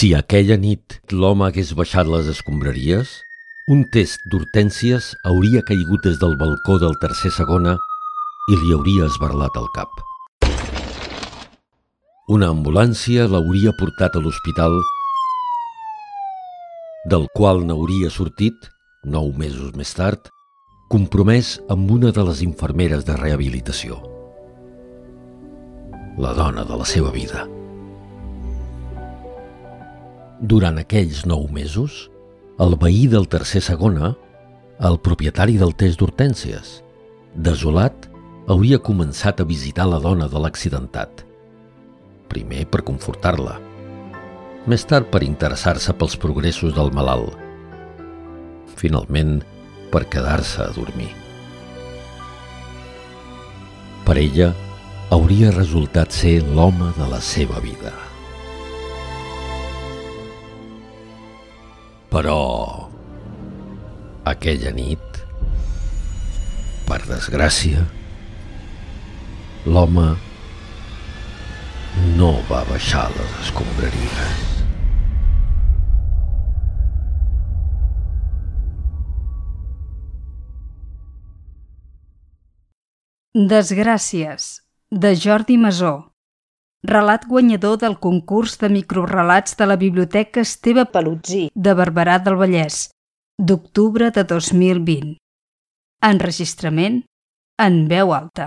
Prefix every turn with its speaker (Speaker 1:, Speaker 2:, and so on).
Speaker 1: Si aquella nit l'home hagués baixat les escombraries, un test d'hortències hauria caigut des del balcó del tercer segona i li hauria esbarlat el cap. Una ambulància l'hauria portat a l'hospital del qual n'hauria sortit, nou mesos més tard, compromès amb una de les infermeres de rehabilitació. La dona de la seva vida. Durant aquells nou mesos, el veí del tercer segona, el propietari del test d'hortències, desolat, hauria començat a visitar la dona de l'accidentat. Primer per confortar-la, més tard per interessar-se pels progressos del malalt, finalment per quedar-se a dormir. Per ella, hauria resultat ser l'home de la seva vida. Però aquella nit, per desgràcia, l'home no va baixar les escombraries.
Speaker 2: Desgràcies, de Jordi Masó. Relat guanyador del concurs de microrelats de la Biblioteca Esteve Palutzí de Barberà del Vallès, d'octubre de 2020. Enregistrament en veu alta.